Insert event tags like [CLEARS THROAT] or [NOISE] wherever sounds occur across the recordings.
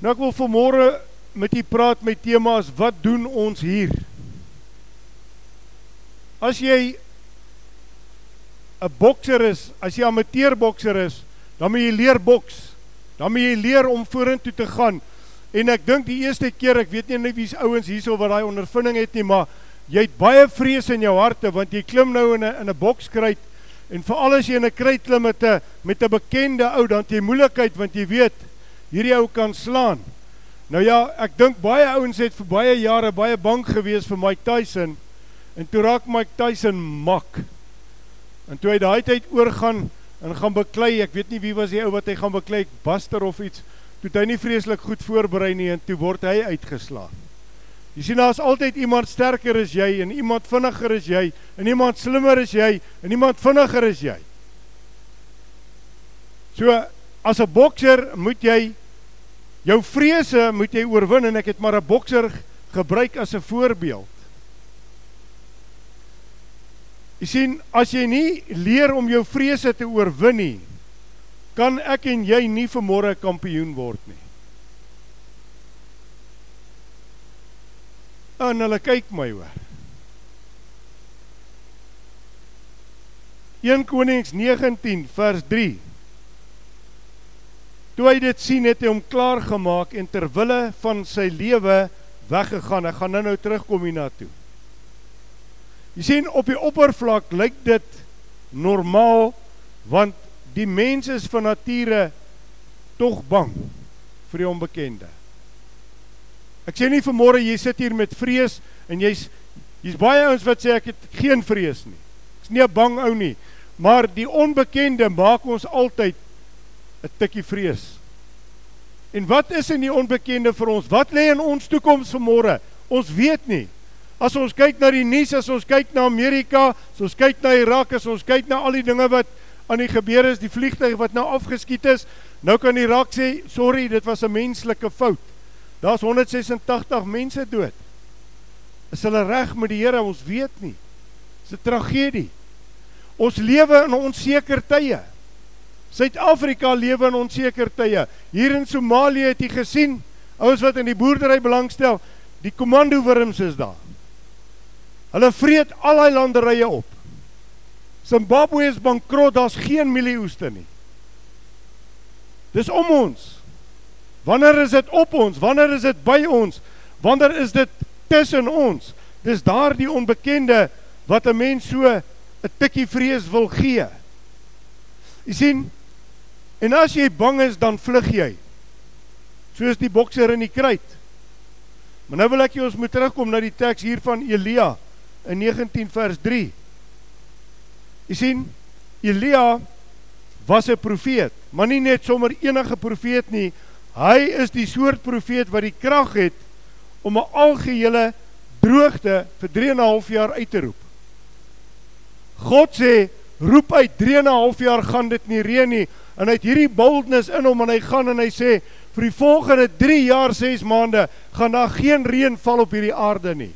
Nou ek wil vanmôre met u praat met temas wat doen ons hier? As jy 'n bokser is, as jy amateur bokser is, dan moet jy leer boks. Dan moet jy leer om vorentoe te gaan. En ek dink die eerste keer, ek weet nie net wie's ouens hierso wat daai ondervinding het nie, maar jy het baie vrees in jou harte want jy klim nou in 'n in 'n bokskruit en veral as jy in 'n kruit klim met 'n met 'n bekende ou, dan het jy moeilikheid want jy weet hierdie ou kan slaan. Nou ja, ek dink baie ouens het vir baie jare baie bang gewees vir Mike Tyson en toe raak Mike Tyson mak. En toe hy daai tyd oorgaan en gaan beklei, ek weet nie wie was die ou wat hy gaan beklei, Buster of iets, toe hy nie vreeslik goed voorberei nie en toe word hy uitgeslaan. Jy sien daar's altyd iemand sterker as jy en iemand vinniger as jy en iemand slimmer as jy en iemand vinniger as jy. So as 'n bokser moet jy jou vrese moet jy oorwin en ek het maar 'n bokser gebruik as 'n voorbeeld. Jy sien, as jy nie leer om jou vrese te oorwin nie, kan ek en jy nie vanmôre kampioen word nie. En hulle kyk my hoor. 1 Konings 19 vers 3 Toe hy dit sien het hy hom klaar gemaak en ter wille van sy lewe weggegaan. Ek gaan nou-nou terugkom hiernatoe. Jy sien op die oppervlak lyk dit normaal want die mens is van nature tog bang vir die onbekende. Ek sê nie vanmôre jy sit hier met vrees en jy's jy's baie ouens wat sê ek het geen vrees nie. Ek's nie 'n bang ou nie, maar die onbekende maak ons altyd 'n tikkie vrees. En wat is in die onbekende vir ons? Wat lê in ons toekoms vanmôre? Ons weet nie. As ons kyk na die nuus, as ons kyk na Amerika, as ons kyk na Irak, as ons kyk na al die dinge wat aan die gebeur is, die vliegtuig wat nou afgeskiet is, nou kan Irak sê, "Sorry, dit was 'n menslike fout." Daar's 186 mense dood. Is hulle reg met die Here? Ons weet nie. Dis 'n tragedie. Ons lewe in onseker tye. Suid-Afrika lewe in onseker tye. Hier in Somalië het jy gesien, ouens wat in die boerdery belangstel, die komando wurms is daar. Hulle vreet al daai landerye op. Zimbabwe is bankrot, daar's geen mielieoeste nie. Dis om ons. Wanneer is dit op ons? Wanneer is dit by ons? Wanneer is dit tussen ons? Dis daardie onbekende wat 'n mens so 'n tikkie vrees wil gee. Jy sien? En as jy bang is, dan vlug jy. Soos die bokser in die kruit. Maar nou wil ek jy ons moet terugkom na die teks hier van Elia in 19 vers 3. Jy sien, Elia was 'n profeet, maar nie net sommer enige profeet nie. Hy is die soort profeet wat die krag het om 'n algehele droogte vir 3 en 'n half jaar uit te roep. God sê, roep uit 3 en 'n half jaar gaan dit nie reën nie en hy het hierdie boldness in hom en hy gaan en hy sê vir die volgende 3 jaar 6 maande gaan daar geen reën val op hierdie aarde nie.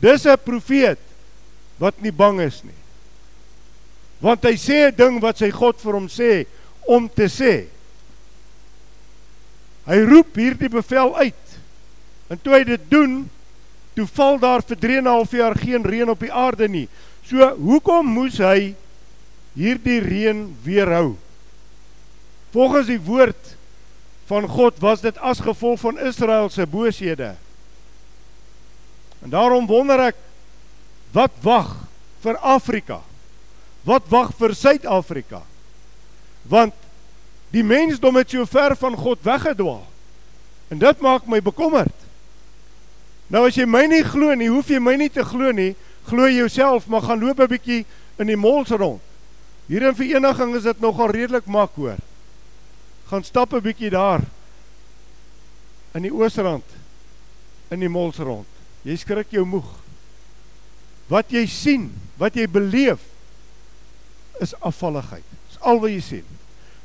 Dis 'n profeet wat nie bang is nie. Want hy sê 'n ding wat sy God vir hom sê om te sê. Hy roep hierdie bevel uit. En toe hy dit doen, toe val daar vir 3 en 'n half jaar geen reën op die aarde nie. So, hoekom moes hy hierdie reën weerhou? Volgens die woord van God was dit as gevolg van Israel se booshede. En daarom wonder ek wat wag vir Afrika? Wat wag vir Suid-Afrika? Want die mensdom het so ver van God weggedwaal. En dit maak my bekommerd. Nou as jy my nie glo nie, hoef jy my nie te glo nie. Glo jouself, maar gaan loop 'n bietjie in die malls rond. Hier in vereniging is dit nogal redelik mak hoor. Gaan stap 'n bietjie daar in die Oosrand in die malls rond. Jy skrik jou moeg. Wat jy sien, wat jy beleef is afvalligheid. Dis al wat jy sien.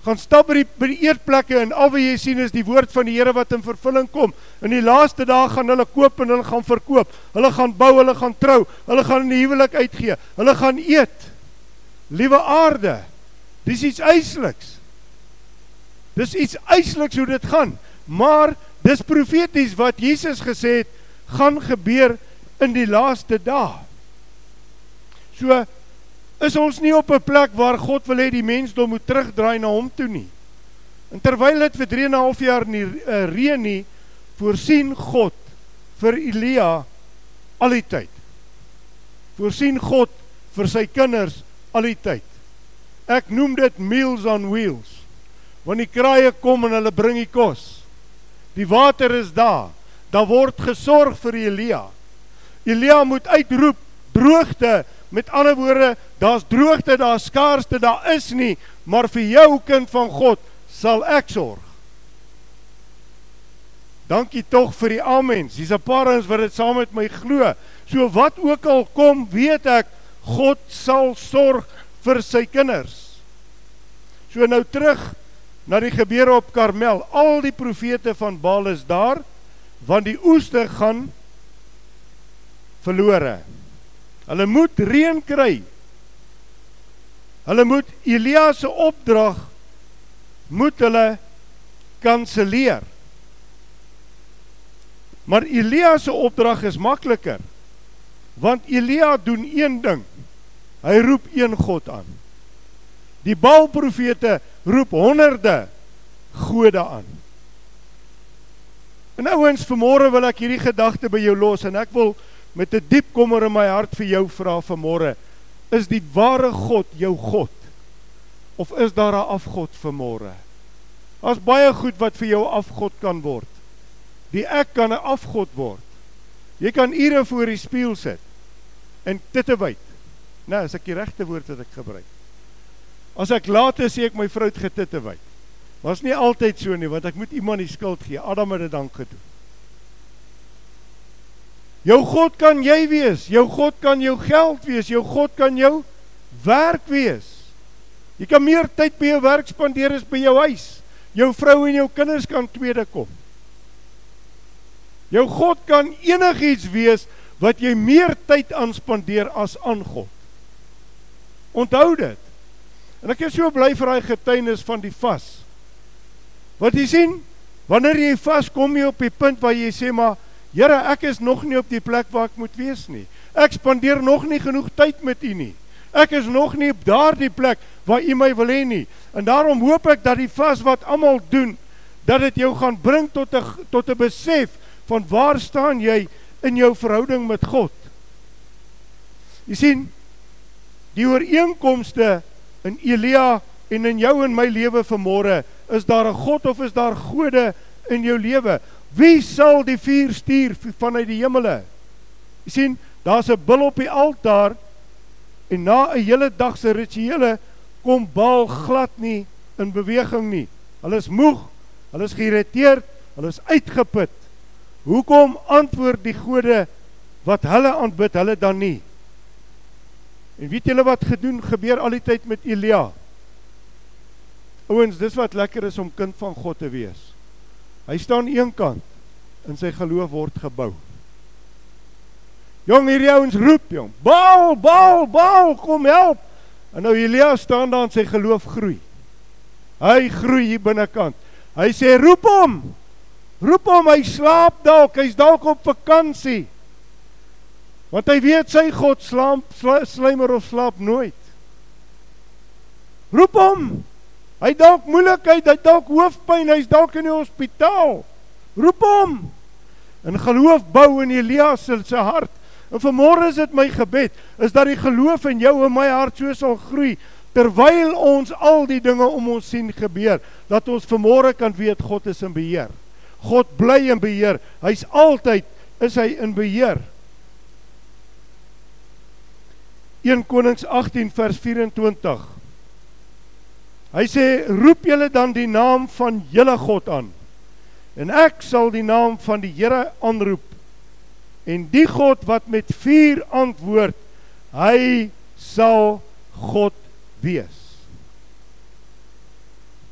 Gaan stap by die by die eetplekke en al wat jy sien is die woord van die Here wat in vervulling kom. In die laaste dae gaan hulle koop en hulle gaan verkoop. Hulle gaan bou, hulle gaan trou, hulle gaan 'n huwelik uitgee. Hulle gaan eet. Liewe aarde. Dis iets eisliks. Dis iets eisliks hoe dit gaan. Maar Dis profeties wat Jesus gesê het gaan gebeur in die laaste dae. So is ons nie op 'n plek waar God wil hê die mensdom moet terugdraai na hom toe nie. En terwyl dit vir 3 en 'n half jaar nie uh, reën nie, voorsien God vir Elia al die tyd. Voorsien God vir sy kinders al die tyd. Ek noem dit meals on wheels. Wanneer die kraaie kom en hulle bring die kos. Die water is daar. Daar word gesorg vir Elia. Elia moet uitroep droogte. Met ander woorde, daar's droogte, daar's skaarste, daar is nie, maar vir jou kind van God sal ek sorg. Dankie tog vir die amens. Dis 'n paar ons wat dit saam met my glo. So wat ook al kom, weet ek God sal sorg vir sy kinders. So nou terug na die gebeure op Karmel. Al die profete van Baal is daar want die oeste gaan verlore. Hulle moet reën kry. Hulle moet Elia se opdrag moet hulle kanselleer. Maar Elia se opdrag is makliker. Want Elia doen een ding. Hy roep een God aan. Die Baal profete roep honderde gode aan. En ouens, vanmôre wil ek hierdie gedagte by jou los en ek wil met 'n diep kommer in my hart vir jou vra vanmôre, is die ware God jou God? Of is daar 'n afgod vanmôre? Daar's baie goed wat vir jou afgod kan word. Die ek kan 'n afgod word. Jy kan ure voor die spieël sit en titte wyd. Nou, as ek die regte woord wat ek gebruik. As ek later sê ek my vrou het getitte wyd. Was nie altyd so nie, want ek moet iemand die skuld gee. Adam het dit dan gedoen. Jou God kan jy wees. Jou God kan jou geld wees. Jou God kan jou werk wees. Jy kan meer tyd by jou werk spandeer as by jou huis. Jou vrou en jou kinders kan tweede kom. Jou God kan enigiets wees wat jy meer tyd aan spandeer as aan God. Onthou dit. En ek is so bly vir daai getuienis van die vas. Wat jy sien, wanneer jy vas kom jy op die punt waar jy sê maar Here, ek is nog nie op die plek waar ek moet wees nie. Ek spandeer nog nie genoeg tyd met U nie. Ek is nog nie op daardie plek waar U my wil hê nie. En daarom hoop ek dat die vas wat almal doen, dat dit jou gaan bring tot 'n tot 'n besef van waar staan jy in jou verhouding met God. Jy sien, die ooreenkomste in Elia en in jou en my lewe vanmôre, is daar 'n God of is daar gode in jou lewe? Wie sal die vuur stuur vanuit die hemele? Jy sien, daar's 'n bil op die altaar en na 'n hele dag se rituele kom Baal glad nie in beweging nie. Hulle is moeg, hulle is geïrriteerd, hulle is uitgeput. Hoekom antwoord die gode wat hulle aanbid, hulle dan nie? En weet julle wat gedoen gebeur al die tyd met Elia? Ouens, dis wat lekker is om kind van God te wees. Hy staan een kant in sy geloof word gebou. Jong hierdie ouens roep jong, "Baal, Baal, Baal, kom help." En nou Elia staan daar en sy geloof groei. Hy groei hier binnekant. Hy sê, "Roep hom. Roep hom, hy slaap dalk, hy's dalk op vakansie." Want hy weet sy God slaap slymer of slaap nooit. Roep hom. Hy dalk moeilikheid, hy dalk hoofpyn, hy's dalk in die hospitaal. Roep hom. En geloof bou in Elias se hart. En vanmôre is dit my gebed, is dat die geloof in jou en my hart so sal groei terwyl ons al die dinge om ons sien gebeur, dat ons vanmôre kan weet God is in beheer. God bly in beheer. Hy's altyd is hy in beheer. 1 Konings 18 vers 24 Hy sê roep julle dan die naam van julle God aan. En ek sal die naam van die Here aanroep. En die God wat met vuur antwoord, hy sal God wees.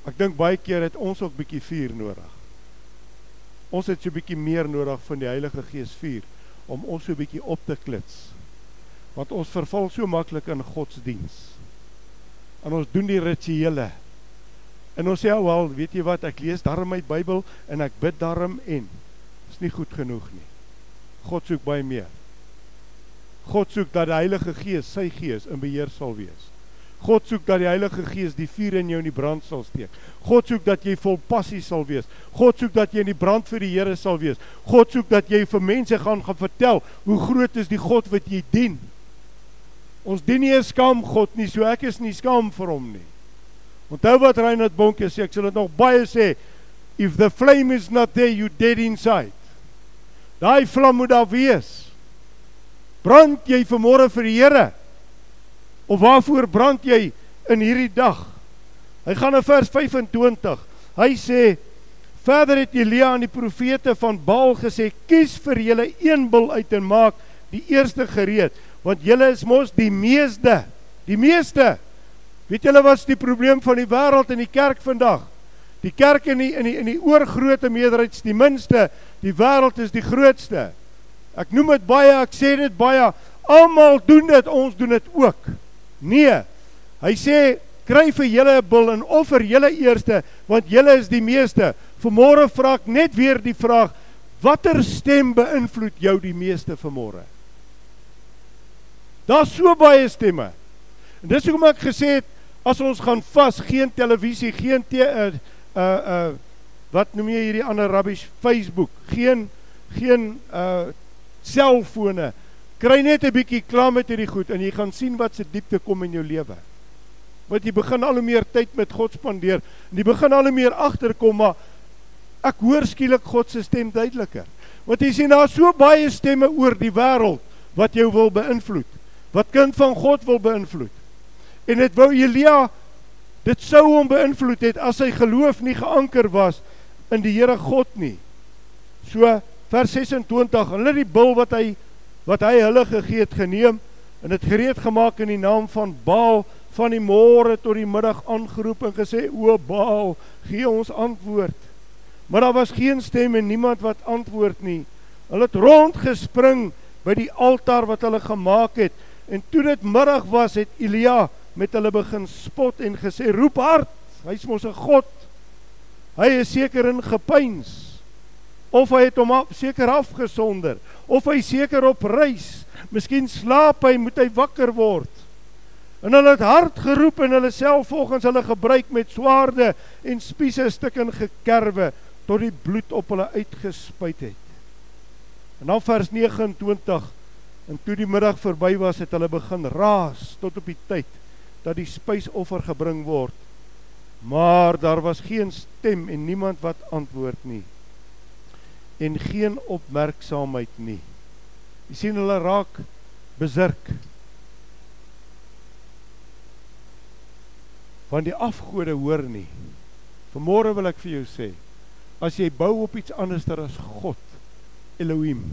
Ek dink baie keer het ons ook bietjie vuur nodig. Ons het so bietjie meer nodig van die Heilige Gees vuur om ons so bietjie op te klits. Want ons verval so maklik in godsdiens en ons doen die rituele. En ons sê, "Ag wel, weet jy wat, ek lees daarom my Bybel en ek bid daarom en is nie goed genoeg nie. God soek baie meer. God soek dat die Heilige Gees, sy Gees in beheer sal wees. God soek dat die Heilige Gees die vuur in jou in die brand sal steek. God soek dat jy vol passie sal wees. God soek dat jy in die brand vir die Here sal wees. God soek dat jy vir mense gaan gaan vertel hoe groot is die God wat jy dien. Ons dien nie 'n skaam God nie, so ek is nie skaam vir hom nie. Onthou wat Reinhard Bonke sê, ek sal dit nog baie sê, if the flame is not there, you dead inside. Daai vlam moet daar wees. Brand jy vanmôre vir die Here? Of waarvoor brand jy in hierdie dag? Hy gaan in vers 25. Hy sê verder het Elia aan die profete van Baal gesê: "Kies vir julle een bul uit en maak die eerste gereed." Want julle is mos die meeste, die meeste. Weet julle wat's die probleem van die wêreld en die kerk vandag? Die kerk in die in die in die oorgrootste meerderheid is die minste, die wêreld is die grootste. Ek noem dit baie, ek sê dit baie, almal doen dit, ons doen dit ook. Nee. Hy sê kry vir julle 'n bil en offer julle eerste, want julle is die meeste. Vanmôre vra ek net weer die vraag, watter stem beïnvloed jou die meeste vanmôre? Daar's so baie stemme. En dis hoekom ek gesê het as ons gaan vas, geen televisie, geen te uh uh uh wat noem jy hierdie ander rubbish Facebook, geen geen uh selfone. Kry net 'n bietjie klaar met hierdie goed en jy gaan sien wat se diepte kom in jou lewe. Want jy begin al hoe meer tyd met God spandeer en jy begin al hoe meer agterkom maar ek hoor skielik God se stem duideliker. Want jy sien daar so baie stemme oor die wêreld wat jou wil beïnvloed wat kind van God wil beïnvloed. En dit wou Elia dit sou hom beïnvloed het as sy geloof nie geanker was in die Here God nie. So vers 26, hulle die bil wat hy wat hy hulle gegee het geneem en dit gereed gemaak in die naam van Baal van die môre tot die middag aangeroep en gesê o Baal, gee ons antwoord. Maar daar was geen stem en niemand wat antwoord nie. Hulle het rondgespring by die altaar wat hulle gemaak het En toe dit middag was, het Elia met hulle begin spot en gesê: "Roep hard, hy's mos 'n god. Hy is seker in gepeins. Of hy het hom seker afgesonder, of hy seker op reis. Miskien slaap hy, moet hy wakker word." En hulle het hard geroep en hulle self volgens hulle gebruik met swaarde en spiese stukken gekerwe tot die bloed op hulle uitgespuit het. En dan vers 29 En toe die middag verby was, het hulle begin raas tot op die tyd dat die spysoffer gebring word. Maar daar was geen stem en niemand wat antwoord nie. En geen opmerksaamheid nie. Jy sien hulle raak besurk. Want die afgode hoor nie. Vanmôre wil ek vir jou sê, as jy bou op iets anderster as God, Elohim,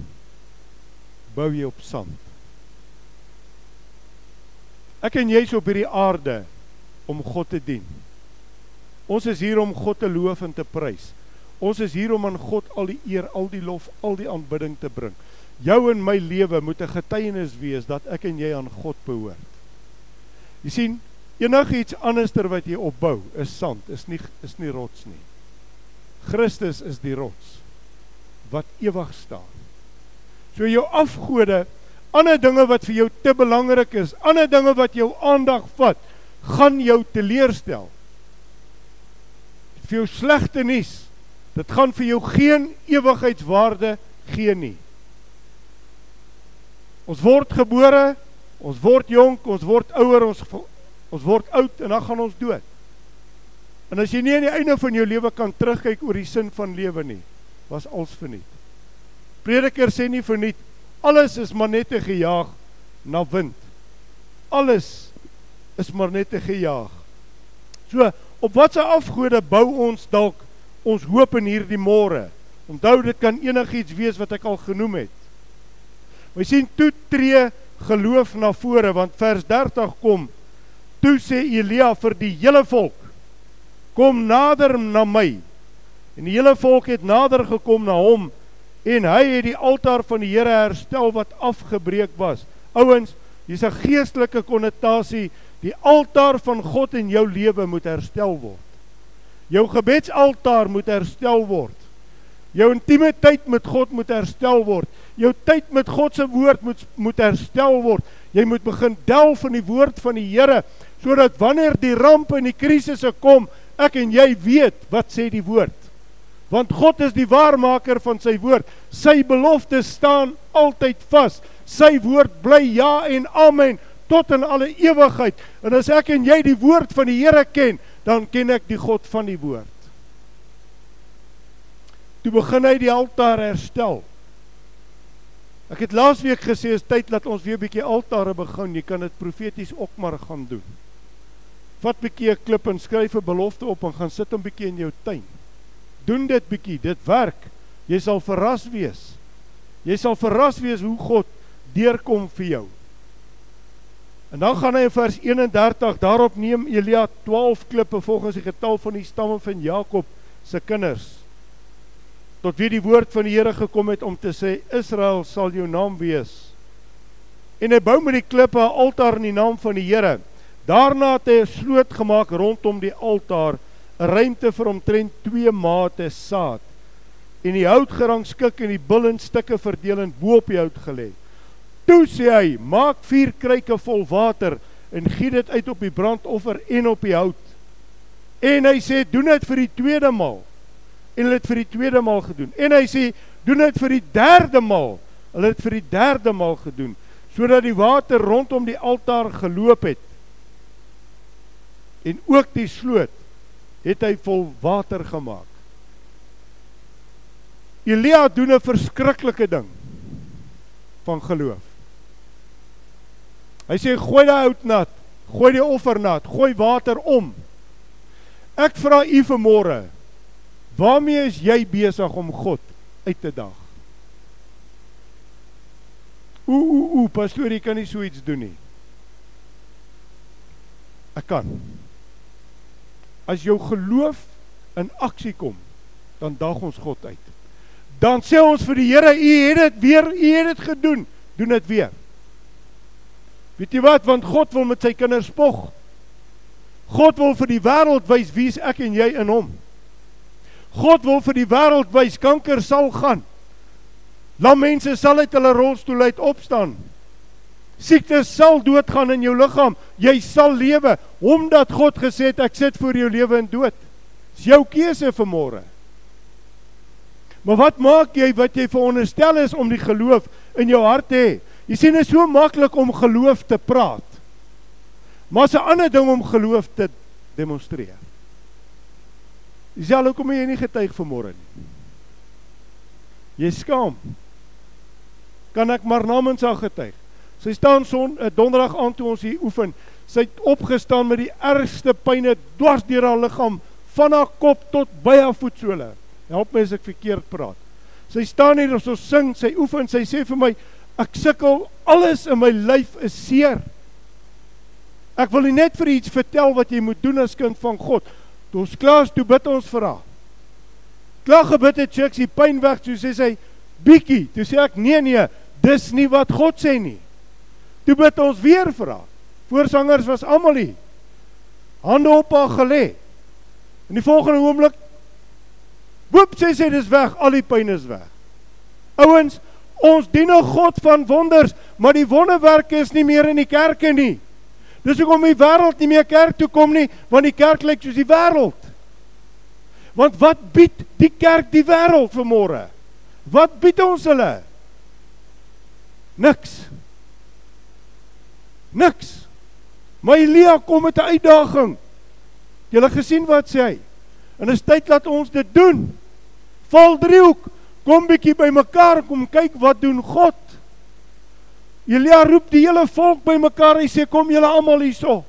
bou jy op sand. Ek en jy is op hierdie aarde om God te dien. Ons is hier om God te loof en te prys. Ons is hier om aan God al die eer, al die lof, al die aanbidding te bring. Jou en my lewe moet 'n getuienis wees dat ek en jy aan God behoort. Jy sien, enigiets anderster wat jy opbou is sand, is nie is nie rots nie. Christus is die rots wat ewig staan. So jou afgode, ander dinge wat vir jou te belangrik is, ander dinge wat jou aandag vat, gaan jou teleurstel. Vir jou slegte nuus, dit gaan vir jou geen ewigheidswaarde gee nie. Ons word gebore, ons word jonk, ons word ouer, ons ons word oud en dan gaan ons dood. En as jy nie aan die einde van jou lewe kan terugkyk oor die sin van lewe nie, was alles verniet. Prediker sê nie verniet alles is maar net te gejaag na wind. Alles is maar net te gejaag. So, op watter afgode bou ons dalk ons hoop in hierdie môre? Onthou dit kan enigiets wees wat ek al genoem het. Ons sien toe tree geloof na vore want vers 30 kom. Toe sê Elia vir die hele volk: Kom nader na my. En die hele volk het nader gekom na hom en hy het die altaar van die Here herstel wat afgebreek was. Ouens, hier's 'n geestelike konnotasie. Die altaar van God in jou lewe moet herstel word. Jou gebedsaltaar moet herstel word. Jou intieme tyd met God moet herstel word. Jou tyd met God se woord moet moet herstel word. Jy moet begin delf in die woord van die Here sodat wanneer die rampe en die krisisse kom, ek en jy weet wat sê die woord. Want God is die waarmaker van sy woord. Sy beloftes staan altyd vas. Sy woord bly ja en amen tot in alle ewigheid. En as ek en jy die woord van die Here ken, dan ken ek die God van die woord. Toe begin hy die altaar herstel. Ek het laasweek gesê is tyd dat ons weer bietjie altare begin. Jy kan dit profeties ook maar gaan doen. Vat bietjie 'n klip en skryf 'n belofte op en gaan sit hom bietjie in jou tuin. Doen dit bietjie, dit werk. Jy sal verras wees. Jy sal verras wees hoe God deurkom vir jou. En dan gaan hy in vers 31 daarop neem Elia 12 klippe volgens die getal van die stamme van Jakob se kinders. Tot wie die woord van die Here gekom het om te sê Israel sal jou naam wees. En hy bou met die klippe 'n altaar in die naam van die Here. Daarna het hy 'n sloot gemaak rondom die altaar, ruimte vir omtrent 2 mate saad. En die hout gerangskik en die bil in stukke verdeel en bo op die hout gelê. Toe sê hy: "Maak vier kruike vol water en giet dit uit op die brandoffer en op die hout." En hy sê: "Doen dit vir die tweede maal." En hulle het vir die tweede maal gedoen. En hy sê: "Doen dit vir die derde maal." Hulle het vir die derde maal gedoen sodat die water rondom die altaar geloop het. En ook die sloot het hy vol water gemaak. Elia doen 'n verskriklike ding van geloof. Hy sê gooi die hout nat, gooi die offer nat, gooi water om. Ek vra u vanmôre, waarmee is jy besig om God uit te daag? Ooh ooh ooh, pastoor, jy kan nie so iets doen nie. Ek kan. As jou geloof in aksie kom, dan daag ons God uit. Dan sê ons vir die Here, u het dit weer, u het dit gedoen, doen dit weer. Weet jy wat? Want God wil met sy kinders spog. God wil vir die wêreld wys wie ek en jy in hom. God wil vir die wêreld wys kanker sal gaan. Lam mense sal uit hulle rolstoel uit opstaan. Siekte sal doodgaan in jou liggaam. Jy sal lewe omdat God gesê het ek sit vir jou lewe en dood. Dis jou keuse vir môre. Maar wat maak jy wat jy veronderstel is om die geloof in jou hart te hê? Jy sien dit is so maklik om geloof te praat. Maar 'n ander ding om geloof te demonstreer. Dis al hoekom jy nie getuig vanmôre nie. Jy skaam. Kan ek maar namens haar getuig? Sy staan son 'n donderdag aand toe ons hier oefen. Sy het opgestaan met die ergste pynne dwars deur haar liggaam van haar kop tot by haar voetsole. Help my as ek verkeerd praat. Sy staan hier en ons sing, sy oefen, sy sê vir my, Ek sukkel, alles in my lyf is seer. Ek wil net vir iets vertel wat jy moet doen as kind van God. Toe ons klaar is, toe bid ons vir haar. Klaar gebid het, sê ek sy pyn weg, toe sê sy bietjie. Toe sê ek nee nee, dis nie wat God sê nie. Toe bid ons weer vir haar. Voorsangers was almal hier. Hande op haar gelê. In die volgende oomblik sê sy dis weg, al die pyn is weg. Ouens, Ons dien 'n God van wonders, maar die wonderwerke is nie meer in die kerke nie. Dis hoekom die wêreld nie meer kerk toe kom nie, want die kerk lyk soos die wêreld. Want wat bied die kerk die wêreld vanmôre? Wat bied ons hulle? Niks. Niks. Maar Elia kom met 'n uitdaging. Jy het gesien wat sê hy? En is tyd dat ons dit doen. Val driehoek Kom bietjie by mekaar kom kyk wat doen God. Elia roep die hele volk by mekaar en sê kom julle almal hierso.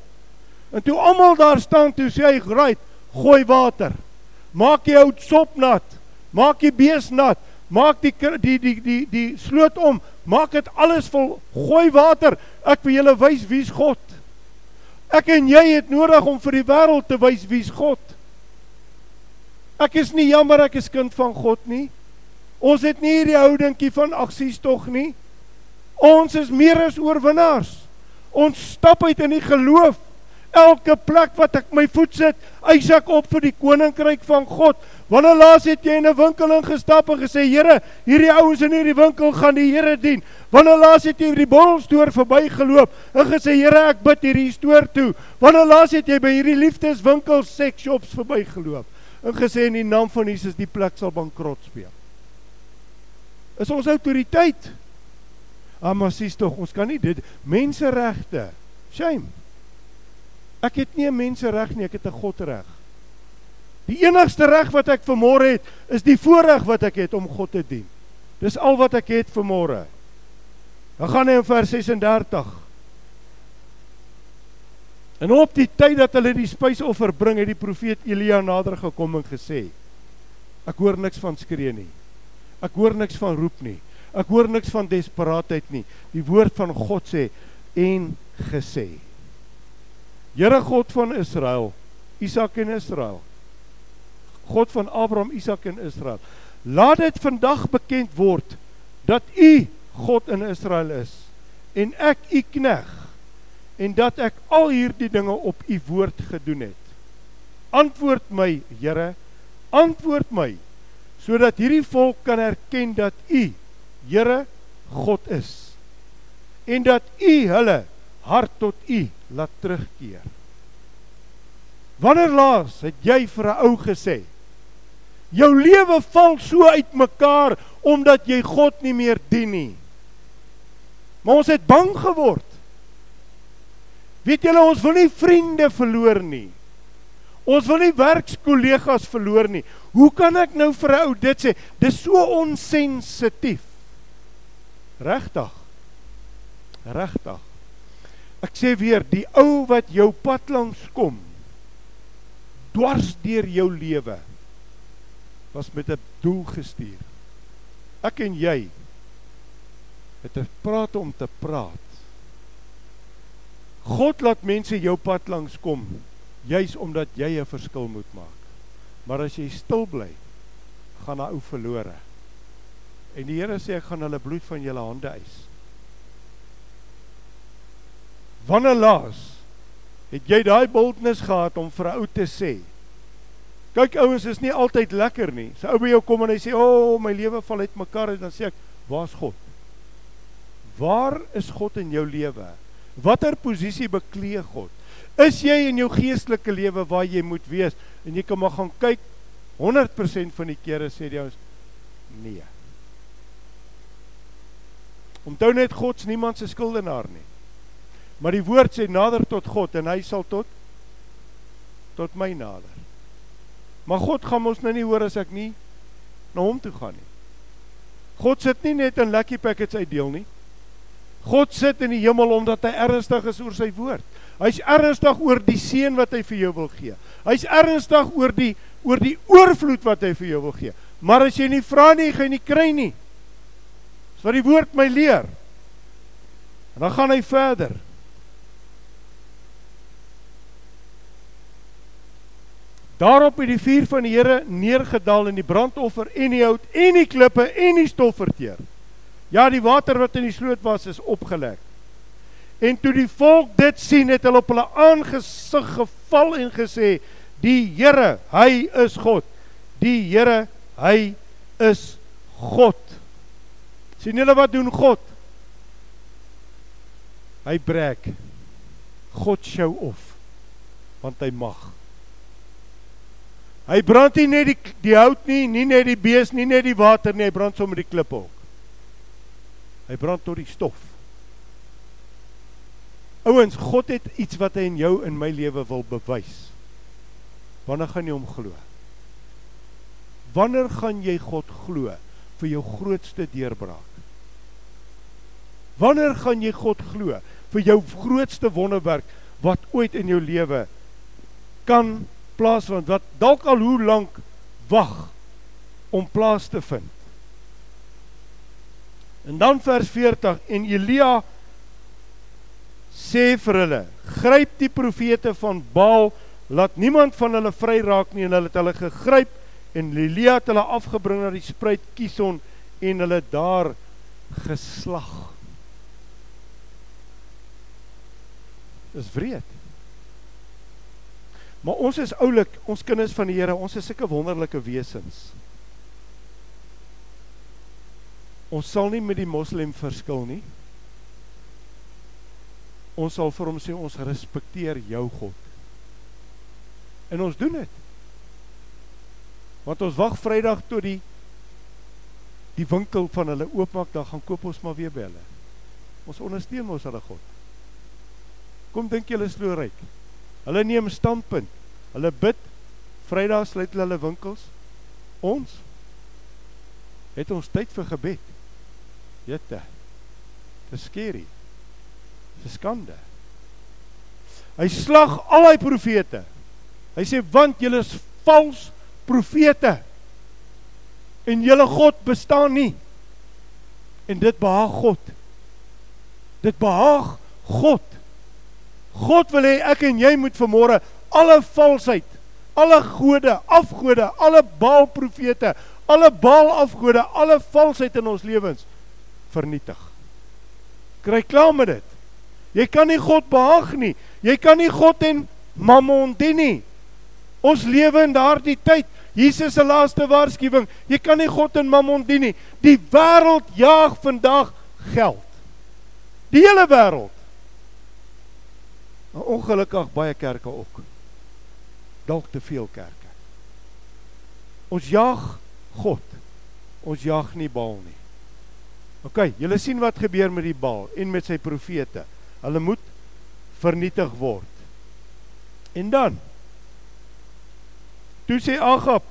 En toe almal daar staan, toe sê hy, "Right, gooi water. Maak die hout sop nat. Maak die bees nat. Maak die die die die die sloot om. Maak dit alles vol. Gooi water. Ek wil julle wys wie's God. Ek en jy het nodig om vir die wêreld te wys wie's God. Ek is nie jammer ek is kind van God nie. Ons het nie hierdie houdingkie van aksies tog nie. Ons is meer as oorwinnaars. Ons stap uit in die geloof Elke plek wat ek my voet sit, eis ek op vir die koninkryk van God. Wanneer laas het jy in 'n winkel ingestap en gesê, "Here, hierdie ouens in hierdie winkel gaan die Here dien." Wanneer laas het jy by die borrelstoer verbygeloop en gesê, "Here, ek bid hierdie stoor toe." Wanneer laas het jy by hierdie liefdeswinkel sex shops verbygeloop en gesê in die naam van Jesus die plek sal bankrot speel? Is ons autoriteit? Ah, maar sies tog, ons kan nie dit menseregte. Shame. Ek het nie 'n mensereg nie, ek het 'n Godreg. Die enigste reg wat ek vermôre het, is die voorreg wat ek het om God te dien. Dis al wat ek het vermôre. Dan gaan hy in vers 36. En op die tyd dat hulle die spysoffer bring, het die profeet Elia nader gekom en gesê: Ek hoor niks van skree nie. Ek hoor niks van roep nie. Ek hoor niks van desperaatheid nie. Die woord van God sê en gesê: Here God van Israel, Isak en Israel. God van Abraham, Isak en Israel. Laat dit vandag bekend word dat U God in Israel is en ek U knegg en dat ek al hierdie dinge op U woord gedoen het. Antwoord my, Here, antwoord my sodat hierdie volk kan erken dat U, Here, God is en dat U hulle hart tot U laat terugkeer. Wanneer laas het jy vir 'n ou gesê jou lewe val so uitmekaar omdat jy God nie meer dien nie. Maar ons het bang geword. Weet julle ons wil nie vriende verloor nie. Ons wil nie werkskollegas verloor nie. Hoe kan ek nou vir 'n ou dit sê? Dis so onsensitief. Regtig. Regtig. Ek sê weer, die ou wat jou pad langs kom, dwars deur jou lewe, was met 'n doel gestuur. Ek en jy het 'n praat om te praat. God laat mense jou pad langs kom, juis omdat jy 'n verskil moet maak. Maar as jy stil bly, gaan daai ou verlore. En die Here sê ek gaan hulle bloed van julle hande eis. Wanneer laas het jy daai boldness gehad om vir 'n ou te sê? Kyk ouens is nie altyd lekker nie. Sy ou by jou kom en hy sê, "O, oh, my lewe val uitmekaar." Dan sê ek, "Waar's God?" Waar is God in jou lewe? Watter posisie beklee God? Is jy in jou geestelike lewe waar jy moet wees? En jy kan maar gaan kyk 100% van die kere sê die ouens, "Nee." Onthou net God's niemand se skuldenaar nie. Maar die woord sê nader tot God en hy sal tot tot my nader. Maar God gaan ons nou nie hoor as ek nie na hom toe gaan nie. God sit nie net in lucky packets uitdeel nie. God sit in die hemel omdat hy ernstig is oor sy woord. Hy's ernstig oor die seën wat hy vir jou wil gee. Hy's ernstig oor die oor die oorvloed wat hy vir jou wil gee. Maar as jy nie vra nie, gaan jy nie kry nie. Dis wat die woord my leer. En dan gaan hy verder. Daarop het die vuur van die Here neergedaal en die brandoffer en die hout en die klippe en die stof verteer. Ja, die water wat in die sloot was is opgelek. En toe die volk dit sien, het hulle op hulle aangesig geval en gesê: "Die Here, hy is God. Die Here, hy is God." sien julle wat doen God? Hy breek. God show off want hy mag. Hy brand nie net die die hout nie, nie net die bees nie, net die water nie, hy brand sommer die klippe ook. Hy brand tot die stof. Ouens, God het iets wat hy in jou en my lewe wil bewys. Wanneer gaan jy hom glo? Wanneer gaan jy God glo vir jou grootste deurbraak? Wanneer gaan jy God glo vir jou grootste wonderwerk wat ooit in jou lewe kan plaasvind wat dalk al hoe lank wag om plaas te vind. En dan vers 40 en Elia sê vir hulle: "Gryp die profete van Baal, laat niemand van hulle vry raak nie." En hulle het hulle gegryp en Elia het hulle afgebring na die spruit Kison en hulle daar geslag. Dis wreed. Maar ons is oulik, ons kinders van die Here, ons is sulke wonderlike wesens. Ons sal nie met die moslim verskil nie. Ons sal vir hom sê ons respekteer jou God. En ons doen dit. Want ons wag Vrydag tot die die winkel van hulle oopmaak, dan gaan koop ons maar weer by hulle. Ons ondersteun mos hulle God. Kom dink julle slo ryk. Hulle neem standpunt. Hulle bid. Vrydag sluit hulle hulle winkels. Ons het ons tyd vir gebed. Jette. Dis skerry. Dis skande. Hy slag al die profete. Hy sê want julle is vals profete. En julle God bestaan nie. En dit behaag God. Dit behaag God. God wil hê ek en jy moet vanmôre alle valsheid, alle gode, afgode, alle Baal profete, alle Baal afgode, alle valsheid in ons lewens vernietig. Kry klaar met dit. Jy kan nie God behaag nie. Jy kan nie God en Mammon dien nie. Ons lewe in daardie tyd. Jesus se laaste waarskuwing, jy kan nie God en Mammon dien nie. Die wêreld jaag vandag geld. Die hele wêreld. Maar ongelukkig baie kerke ook. Dalk te veel kerke. Ons jag God. Ons jag nie Baal nie. OK, julle sien wat gebeur met die Baal en met sy profete. Hulle moet vernietig word. En dan Toe sê Agab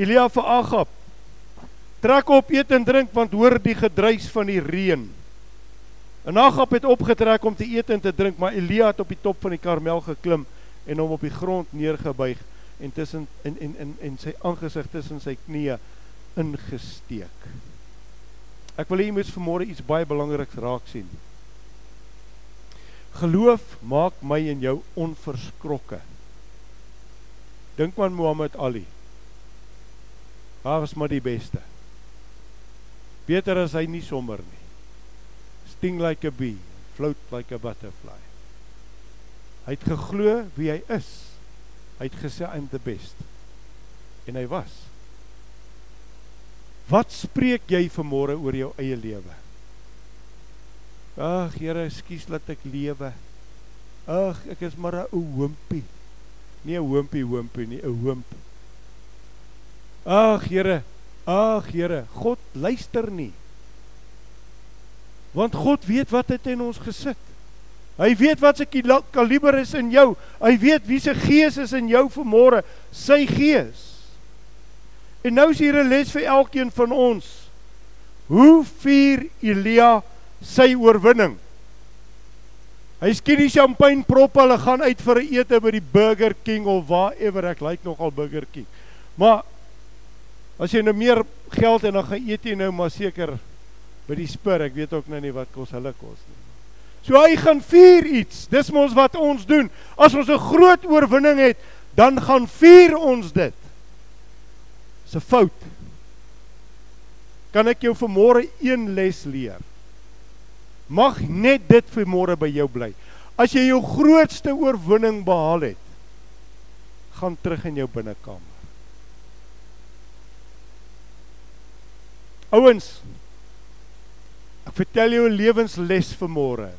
Elia vir Agab Trek op eet en drink want hoor die gedruis van die reën. En Agab het opgetrek om te eet en te drink, maar Elia het op die top van die Karmel geklim en hom op die grond neergebuig en tussen in en in en sy aangesig tussen sy knieë ingesteek. Ek wil hê jy moet vanmôre iets baie belangriks raak sien. Geloof maak my en jou onverskrokke. Dink aan Muhammad Ali. Hy was maar die beste. Beter as hy nie sommer nie sting like a bee, float like a butterfly. Hy het geglo wie hy is. Hy het gesê I'm the best. En hy was. Wat spreek jy vanmôre oor jou eie lewe? Ag Here, ekskuus dat ek lewe. Ag, ek is maar 'n ou hoompie. Nie 'n hoompie hoompie nie, 'n hoomp. Ag Here, ag Here, God luister nie. Want God weet wat het in ons gesit. Hy weet wat se kaliber is in jou. Hy weet wie se gees is in jou vanmôre, sy gees. En nou is hier 'n les vir elkeen van ons. Hoe vier Elia sy oorwinning? Hy skiet die champagne prop, hulle gaan uit vir 'n ete by die Burger King of waarever ek like nogal Burger King. Maar as jy nou meer geld het dan gaan eet jy nou maar seker by die spur, ek weet ook nou nie wat kos hulle kos nie. So hy gaan vier iets. Dis mos wat ons doen. As ons 'n groot oorwinning het, dan gaan vier ons dit. Dis 'n fout. Kan ek jou vanmôre een les leer? Mag net dit vanmôre by jou bly. As jy jou grootste oorwinning behaal het, gaan terug in jou binnekamer. Ouens, Ek vertel jou 'n lewensles vir môre.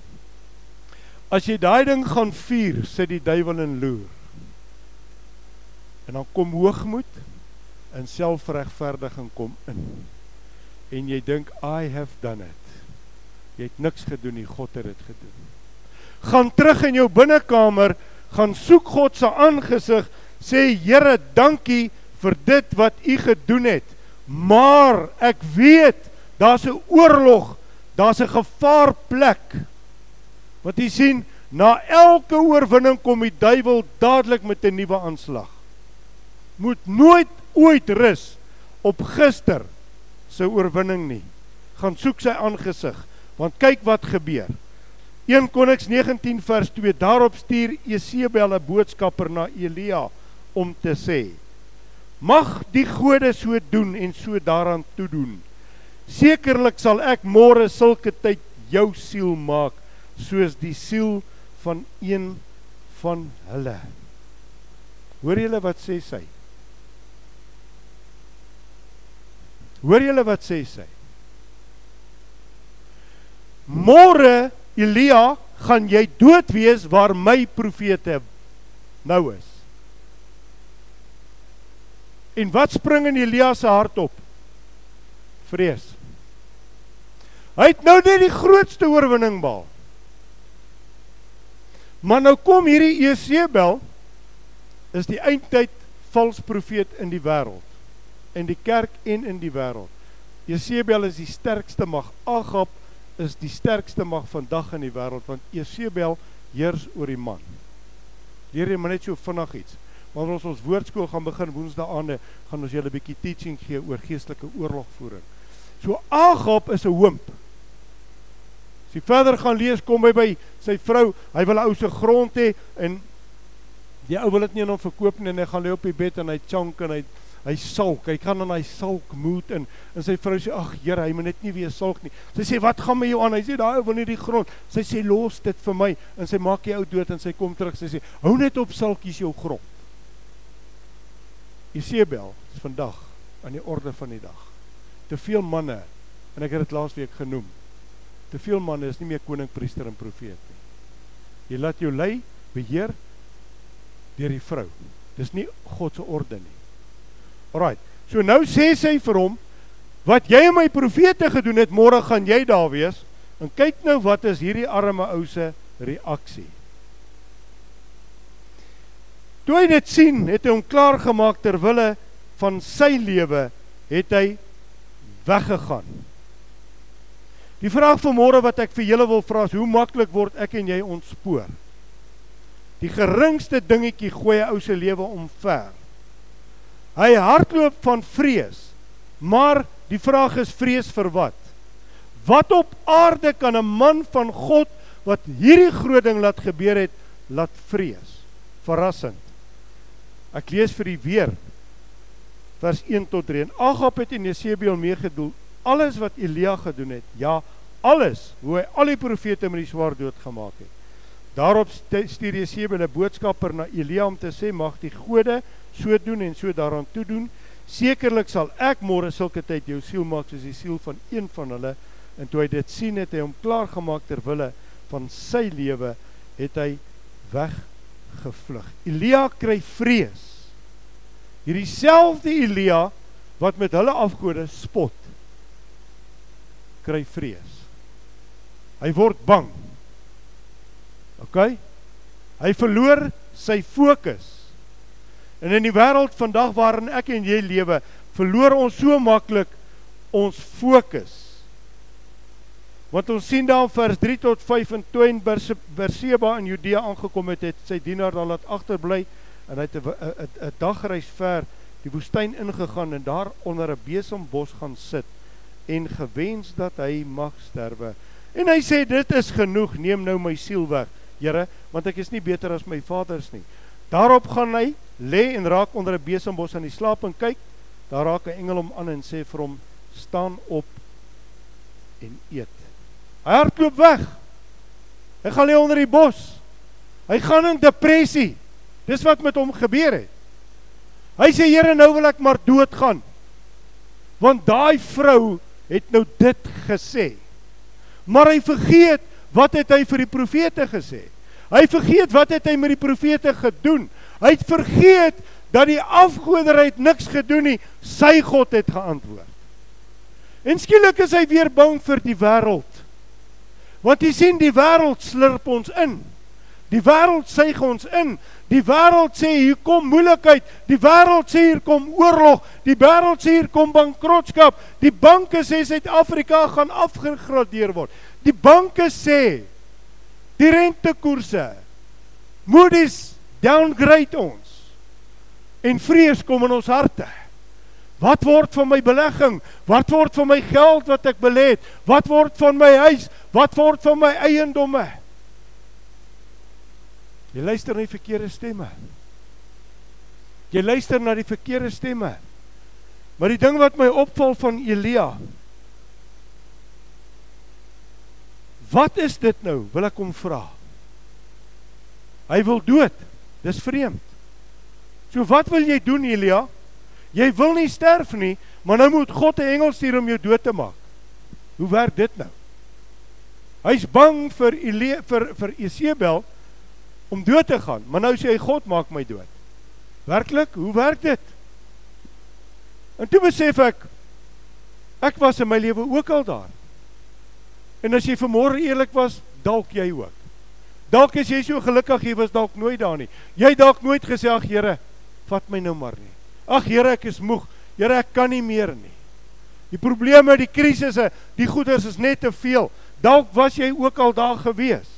As jy daai ding gaan vier, sit die duiwel in loer. En dan kom hoogmoed en selfregverdiging kom in. En jy dink I have done it. Jy het niks gedoen nie, God het dit gedoen. Gaan terug in jou binnekamer, gaan soek God se aangesig, sê Here, dankie vir dit wat U gedoen het. Maar ek weet daar's 'n oorlog daar's 'n gevaarplek. Wat jy sien, na elke oorwinning kom die duiwel dadelik met 'n nuwe aanslag. Moet nooit ooit rus op gister se oorwinning nie. Gaan soek sy aangesig, want kyk wat gebeur. 1 Konings 19 vers 2 daarop stuur Jesebel 'n boodskapper na Elia om te sê: Mag die gode so doen en so daaraan toe doen Sekerlik sal ek môre sulke tyd jou siel maak soos die siel van een van hulle. Hoor julle wat sê sy? Hoor julle wat sê sy? Môre Elia, gaan jy dood wees waar my profete nou is. En wat spring in Elia se hart op? Vrees. Hy het nou net die grootste oorwinning behaal. Maar nou kom hierdie Jesebel is die eindtyd vals profeet in die wêreld in die kerk en in die wêreld. Jesebel is die sterkste mag. Agab is die sterkste mag vandag in die wêreld want Jesebel heers oor die man. Leer jy maar net so vinnig iets. Maar ons ons woordskool gaan begin Woensdae aande gaan ons julle 'n bietjie teaching gee oor geestelike oorlogvoering. So Agab is 'n hoomp. As jy verder gaan lees kom hy by sy vrou, hy wil 'n ou se grond hê en die ou wil dit nie aan hom verkoop nie en hy gaan lê op die bed en hy chunk en hy hy sulk, hy kan in hy sulk mood in en sy vrou sê ag Here, hy moet net nie weer sulk nie. Sy sê wat gaan met jou aan? Hy sê daai ou wil nie die grond. Sy sê los dit vir my en sy maak die ou dood en sy kom terug. Sy sê hou net op sulkies jou grond. Isebel is vandag aan die orde van die dag. Te veel manne en ek het dit laasweek genoem. Te veel manne is nie meer koning, priester en profeet nie. Jy laat jou lei beheer deur die vrou. Dis nie God se orde nie. Alraai. So nou sê sy vir hom wat jy en my profete gedoen het, môre gaan jy daar wees. En kyk nou wat is hierdie arme ou se reaksie. Toe hy dit sien, het hy hom klaar gemaak ter wille van sy lewe, het hy weggegaan. Die vraag van môre wat ek vir julle wil vra is hoe maklik word ek en jy ontspoor? Die geringste dingetjie gooi 'n ou se lewe omver. Hy hardloop van vrees. Maar die vraag is vrees vir wat? Wat op aarde kan 'n man van God wat hierdie groot ding laat gebeur het, laat vrees? Verrassend. Ek lees vir u weer vers 1 tot 3. En Agab het in Jesebel meegedoen alles wat Elia gedoen het. Ja, alles hoe hy al die profete met die swaard doodgemaak het. Daarop stuur Jesebel 'n boodskapper na Elia om te sê mag die gode so doen en so daaraan toe doen. Sekerlik sal ek môre sulke tyd jou siel maak soos die siel van een van hulle. En toe hy dit sien het hy hom klaar gemaak ter wille van sy lewe, het hy weggevlug. Elia kry vrees. Hierdie selfde Elia wat met hulle afgode spot, kry vrees. Hy word bang. OK? Hy verloor sy fokus. En in die wêreld vandag waarin ek en jy lewe, verloor ons so maklik ons fokus. Want ons sien daar in vers 3 tot 5 en toe in Berseba in Judea aangekom het, het sy dienaar daar laat agterbly en hy het 'n dagreis ver die woestyn ingegaan en daar onder 'n besembos gaan sit en gewens dat hy mag sterwe. En hy sê dit is genoeg, neem nou my siel weg, Here, want ek is nie beter as my vaders nie. Daarop gaan hy lê en raak onder 'n besembos aan die slaap en kyk, daar raak 'n engel hom aan en sê vir hom: "Staan op en eet." Hy hardloop weg. Hy gaan lê onder die bos. Hy gaan in depressie. Dis wat met hom gebeur het. Hy sê: "Here, nou wil ek maar doodgaan." Want daai vrou het nou dit gesê. Maar hy vergeet wat het hy vir die profete gesê? Hy vergeet wat het hy met die profete gedoen? Hy het vergeet dat die afgoderheid niks gedoen nie, sy God het geantwoord. En skielik is hy weer bang vir die wêreld. Want jy sien die wêreld slurp ons in. Die wêreld suig ons in. Die wêreld sê hier kom moeilikheid. Die wêreld sê hier kom oorlog. Die wêreld sê hier kom bankrotskap. Die banke sê Suid-Afrika gaan afgegradeer word. Die banke sê die rentekoerse Moody's downgrade ons. En vrees kom in ons harte. Wat word van my belegging? Wat word van my geld wat ek belê het? Wat word van my huis? Wat word van my eiendomme? Jy luister na die verkeerde stemme. Jy luister na die verkeerde stemme. Maar die ding wat my opval van Elia Wat is dit nou? Wil ek hom vra. Hy wil dood. Dis vreemd. So wat wil jy doen Elia? Jy wil nie sterf nie, maar nou moet God 'n engel stuur om jou dood te maak. Hoe werk dit nou? Hy's bang vir Elia vir vir Isebel om dood te gaan, maar nou sê hy God maak my dood. Werklik, hoe werk dit? En toe besef ek ek was in my lewe ook al daar. En as jy vanmôre eerlik was, dalk jy ook. Dalk is jy so gelukkig jy was dalk nooit daar nie. Jy dalk nooit gesê ag Here, vat my nou maar nie. Ag Here, ek is moeg. Here, ek kan nie meer nie. Die probleme, die krisisse, die goeders is net te veel. Dalk was jy ook al daar gewees.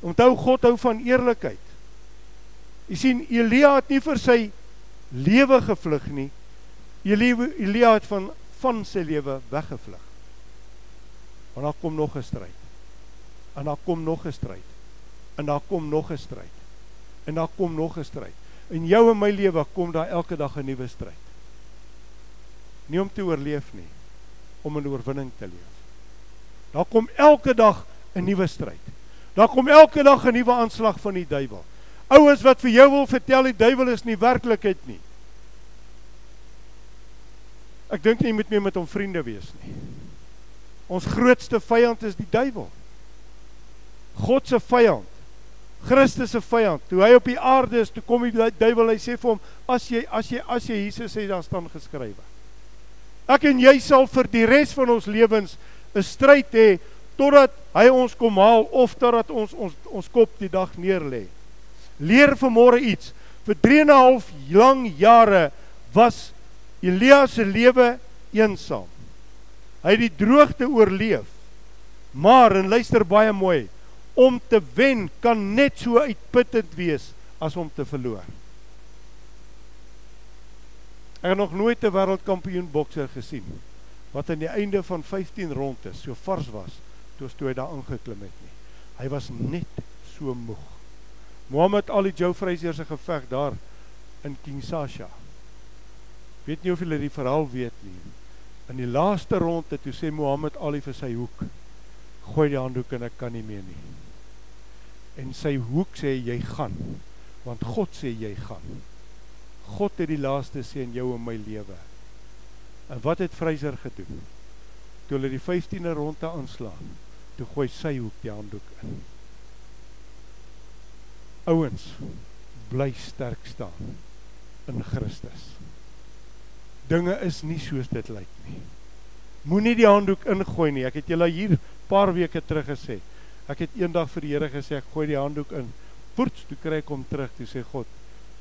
Onthou God hou van eerlikheid. Jy sien Elia het nie vir sy lewe gevlug nie. Elia het van van sy lewe weggevlug. Want daar kom nog 'n stryd. En daar kom nog 'n stryd. En daar kom nog 'n stryd. En daar kom nog 'n stryd. In jou en my lewe kom daar elke dag 'n nuwe stryd. Nie om te oorleef nie, om 'n oorwinning te leef. Daar kom elke dag 'n nuwe stryd. Daar kom elke dag 'n nuwe aanslag van die duiwel. Ouens wat vir jou wil vertel die duiwel is nie werklikheid nie. Ek dink jy moet meer met hom vriende wees nie. Ons grootste vyand is die duiwel. God se vyand. Christus se vyand. Toe hy op die aarde is, toe kom die duiwel, hy sê vir hom, as jy as jy as jy Jesus sê dan staan geskrywe. Ek en jy sal vir die res van ons lewens 'n stryd hê totdat hy ons kom haal of totdat ons ons ons kop die dag neer lê. Leer vanmôre iets. Vir 3 en 'n half lang jare was Elia se lewe eensaam. Hy het die droogte oorleef. Maar en luister baie mooi, om te wen kan net so uitputtend wees as om te verloor. Ek het nog nooit 'n wêreldkampioen bokser gesien wat aan die einde van 15 rondes so vars was toe hy daar ingeklim het nie. Hy was net so moeg. Mohammed Ali Joe Frazier se geveg daar in Kinshasa. Weet nie of julle die verhaal weet nie. In die laaste ronde toe sê Mohammed Ali vir sy hoek: "Gooi die handdoek en ek kan nie meer nie." En sy hoek sê jy gaan, want God sê jy gaan. God het die laaste sê in jou en my lewe. En wat het Fraser gedoen? Toe hulle die 15de ronde aanslaan, toe gooi sy hoek die handdoek in. Ouens, bly sterk staan in Christus. Dinge is nie soos dit lyk nie. Moenie die handdoek ingooi nie. Ek het julle hier paar weke terug gesê. Ek het eendag vir die Here gesê ek gooi die handdoek in. Poets, toe kry ek hom terug. Toe sê God,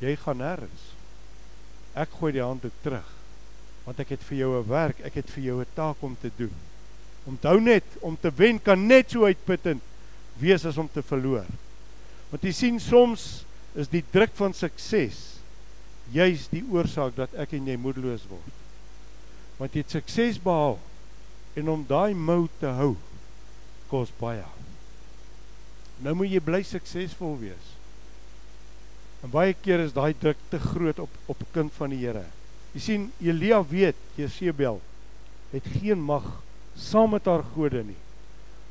jy gaan nêrens. Ek gooi die handdoek terug. Want ek het vir jou 'n werk, ek het vir jou 'n taak om te doen. Onthou net, om te wen kan net so uitputtend wees as om te verloor. Want jy sien soms is die druk van sukses juis die oorsaak dat ek en jy moedeloos word. Want jy het sukses behaal en om daai mou te hou kos baie. Nou moet jy bly suksesvol wees. En baie keer is daai druk te groot op op 'n kind van die Here. Jy sien Elia weet Jesebel het geen mag saam met haar gode nie.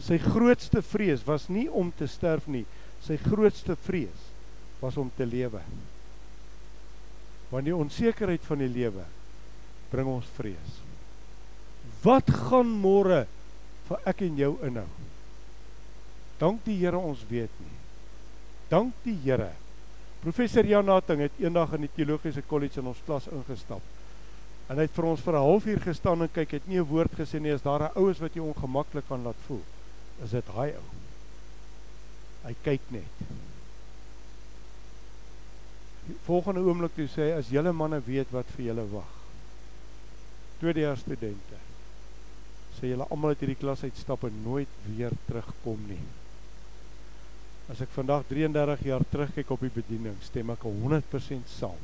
Sy grootste vrees was nie om te sterf nie. Sy grootste vrees was om te lewe. Want die onsekerheid van die lewe bring ons vrees. Wat gaan môre vir ek en jou inhou? Dank die Here ons weet nie. Dank die Here. Professor Jan Nating het eendag in die teologiese kollege in ons klas ingestap. En hy het vir ons vir 'n halfuur gestaan en kyk, het nie 'n woord gesê nie. Is daar 'n oues wat jy ongemaklik kan laat voel? Is dit hy ou? Hy kyk net. Die volgende oomblik toe sê hy as julle manne weet wat vir julle wag. Tweedejaars studente. Sê julle almal uit hierdie klas uitstap en nooit weer terugkom nie. As ek vandag 33 jaar terugkyk op die bediening, stem ek 100% saam.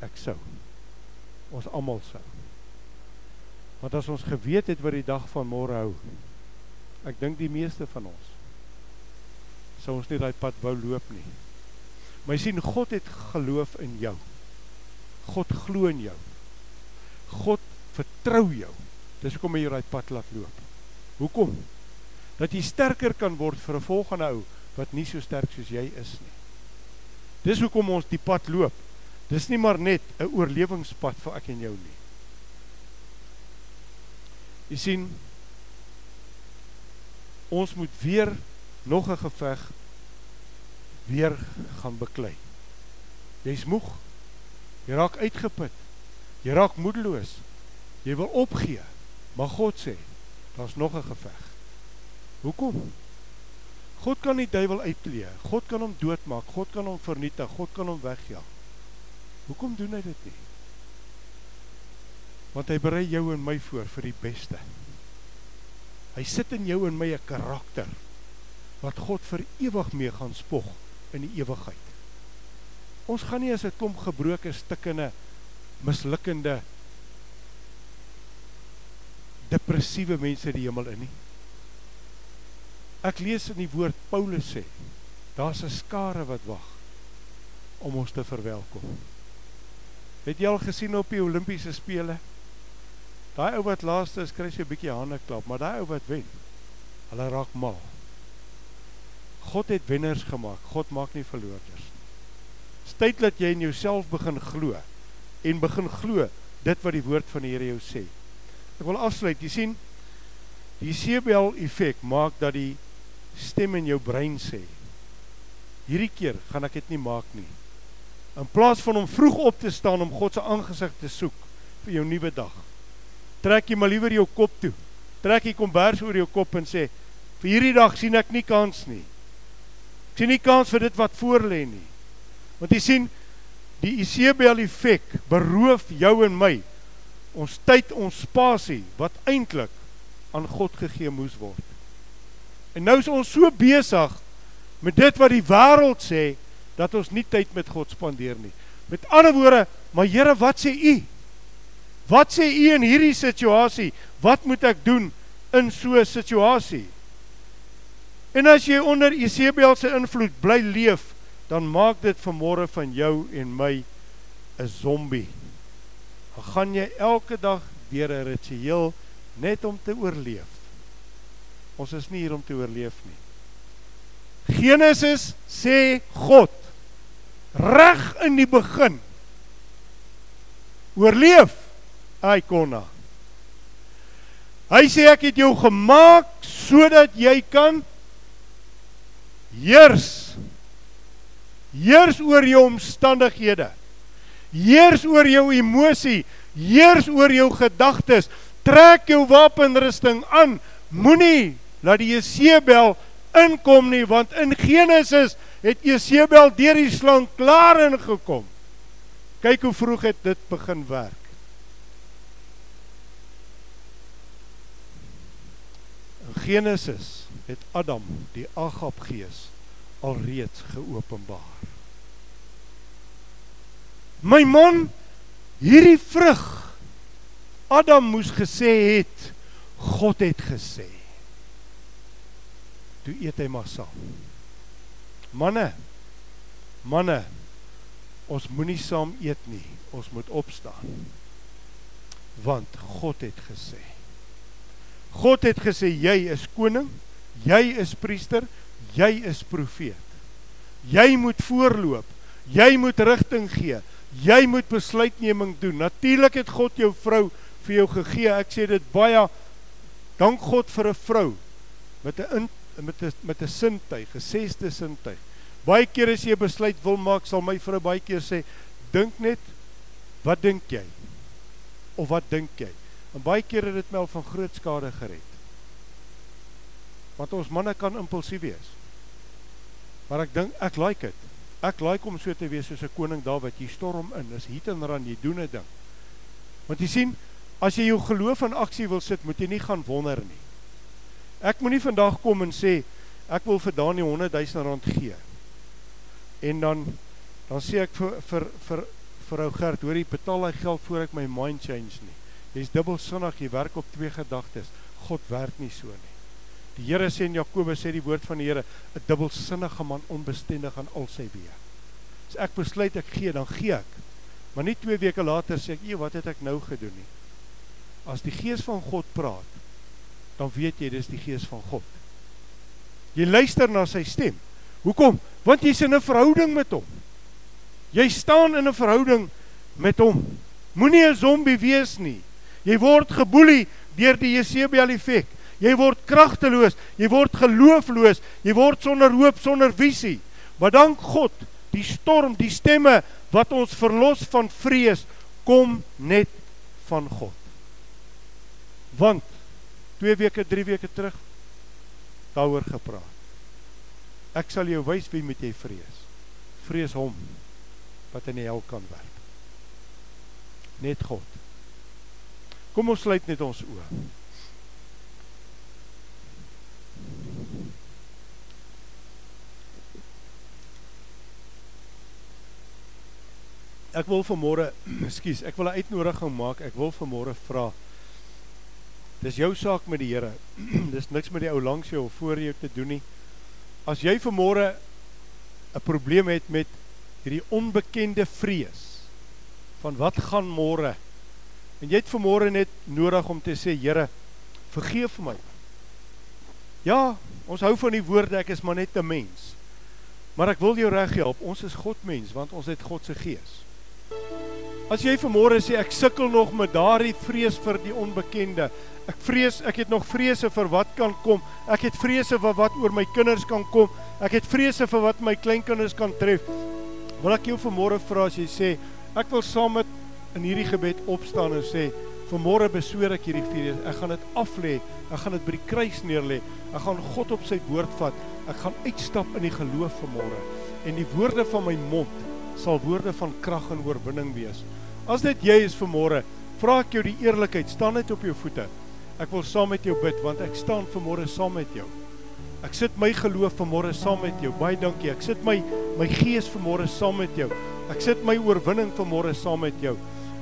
Ek sou ons almal sou. Want as ons geweet het wat die dag van môre hou, ek dink die meeste van ons sou ons nie daai pad wou loop nie. Maar jy sien God het geloof in jou. God glo in jou. God vertrou jou. Dis hoekom hy jou daai pad laat loop. Hoekom? Dat jy sterker kan word vir 'n volgende ou wat nie so sterk soos jy is nie. Dis hoekom ons die pad loop Dis nie maar net 'n oorlewingspad vir ek en jou nie. Jy sien ons moet weer nog 'n geveg weer gaan beklei. Jy's moeg. Jy raak uitgeput. Jy raak moedeloos. Jy wil opgee. Maar God sê, daar's nog 'n geveg. Hoekom? God kan die duiwel uitklee. God kan hom doodmaak. God kan hom vernietig. God kan hom wegjaag. Hoekom doen hy dit nie? Want hy berei jou en my voor vir die beste. Hy sit in jou en my 'n karakter wat God vir ewig mee gaan spog in die ewigheid. Ons gaan nie as 'n klomp gebroke stukkende mislukkende depressiewe mense die hemel in nie. Ek lees in die woord Paulus sê, daar's 'n skare wat wag om ons te verwelkom. Het jy al gesien op die Olimpiese spele? Daai ou wat laaste is, kry sy 'n bietjie hande klap, maar daai ou wat wen, hulle raak mal. God het wenners gemaak. God maak nie verloorders nie. Tyd dat jy in jouself begin glo en begin glo dit wat die woord van die Here jou sê. Ek wil afsluit. Jy sien, die Sebel effek maak dat die stem in jou brein sê: Hierdie keer gaan ek dit nie maak nie. In plaas van om vroeg op te staan om God se aangesig te soek vir jou nuwe dag, trek jy maar liewer jou kop toe. Trek jy kombers oor jou kop en sê: Vir hierdie dag sien ek nie kans nie. Ek sien nie kans vir dit wat voor lê nie. Want jy sien, die Isebel effek beroof jou en my ons tyd, ons spasie wat eintlik aan God gegee moes word. En nou is ons so besig met dit wat die wêreld sê dat ons nie tyd met God spandeer nie. Met ander woorde, maar Here, wat sê U? Wat sê U in hierdie situasie? Wat moet ek doen in so 'n situasie? En as jy onder Isebel se invloed bly leef, dan maak dit vanmôre van jou en my 'n zombie. Dan gaan jy elke dag deur 'n ritueel net om te oorleef. Ons is nie hier om te oorleef nie. Genesis sê God reg in die begin oorleef Aikona. Hy sê ek het jou gemaak sodat jy kan heers. Heers oor jou omstandighede. Heers oor jou emosie, heers oor jou gedagtes. Trek jou wapenrusting aan. Moenie laat die Jesebel inkom nie want in Genesis het Jesebel deur die slang klaar ingekom. Kyk hoe vroeg het dit begin werk. In Genesis het Adam die Agapgees alreeds geopenbaar. My man, hierdie vrug Adam moes gesê het, God het gesê toe eet hy maar saam. Manne, manne, ons moenie saam eet nie, ons moet opstaan. Want God het gesê. God het gesê jy is koning, jy is priester, jy is profeet. Jy moet voorloop, jy moet rigting gee, jy moet besluitneming doen. Natuurlik het God jou vrou vir jou gegee. Ek sê dit baie dank God vir 'n vrou met 'n met 'n met 'n sintuig, 'n sesde sintuig. Baie kere as jy 'n besluit wil maak, sal my vrou baie keer sê, "Dink net, wat dink jy?" Of wat dink jy? En baie kere het dit my al van groot skade gered. Want ons manne kan impulsief wees. Maar ek dink ek like dit. Ek like om so te wees soos 'n koning Dawid. Jy storm in, dis hit en ran, jy doen 'n ding. Want jy sien, as jy jou geloof in aksie wil sit, moet jy nie gaan wonder nie. Ek moenie vandag kom en sê ek wil vir Dani 100 000 rand gee. En dan dan sê ek vir vir vir vir ou Gert, hoor jy betaal hy geld voor ek my mind change nie. Jy's dubbelsinnig, jy werk op twee gedagtes. God werk nie so nie. Die Here sê in Jakobus sê die woord van die Here, 'n dubbelsinnige man onbestendig aan al sy weë. As ek besluit ek gee, dan gee ek. Maar nie 2 weke later sê ek, "Ee, wat het ek nou gedoen nie?" As die Gees van God praat, dan weet jy dis die gees van God. Jy luister na sy stem. Hoekom? Want jy's in 'n verhouding met hom. Jy staan in 'n verhouding met hom. Moenie 'n zombie wees nie. Jy word geboelie deur die Jezebel effek. Jy word kragteloos, jy word geloofloos, jy word sonder hoop, sonder visie. Maar dank God, die storm, die stemme wat ons verlos van vrees kom net van God. Want 2 weke, 3 weke terug daaroor gepraat. Ek sal jou wys wie moet jy vrees. Vrees hom wat in die hel kan werk. Net God. Kom ons sluit net ons oë. Ek wil vanmôre, [CLEARS THROAT] ekskuus, ek wil 'n uitnodiging maak. Ek wil vanmôre vra Dis jou saak met die Here. [CLEARS THROAT] Dis niks met die ou langs jou of voor jou te doen nie. As jy vanmôre 'n probleem het met hierdie onbekende vrees van wat gaan môre? En jy het vanmôre net nodig om te sê, Here, vergeef my. Ja, ons hou van die woorde ek is maar net 'n mens. Maar ek wil jou reg help. Ons is God mens want ons het God se gees. As jy vanmôre sê ek sukkel nog met daardie vrees vir die onbekende. Ek vrees, ek het nog vrese vir wat kan kom. Ek het vrese vir wat oor my kinders kan kom. Ek het vrese vir wat my kleinkinders kan tref. Wil ek jou vanmôre vra as jy sê ek wil saam met in hierdie gebed opstaan en sê vanmôre besweer ek hierdie vrees. Ek gaan dit aflê. Ek gaan dit by die kruis neerlê. Ek gaan God op sy woord vat. Ek gaan uitstap in die geloof vanmôre. En die woorde van my mond sal woorde van krag en oorwinning wees. As dit jy is vanmôre, vra ek jou die eerlikheid, staan net op jou voete. Ek wil saam met jou bid want ek staan vanmôre saam met jou. Ek sit my geloof vanmôre saam met jou. Baie dankie. Ek sit my my gees vanmôre saam met jou. Ek sit my oorwinning vanmôre saam met jou.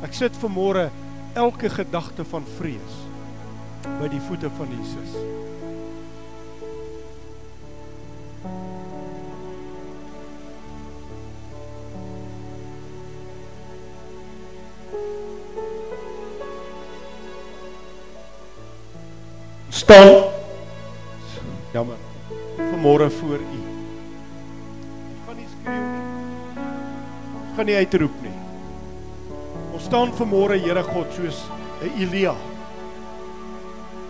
Ek sit vanmôre elke gedagte van vrees by die voete van Jesus. Staan jammer. Vanmôre voor u. Gaan nie skreeu nie. Gaan nie uitroep nie. Ons staan vanmôre Here God soos 'n Elia.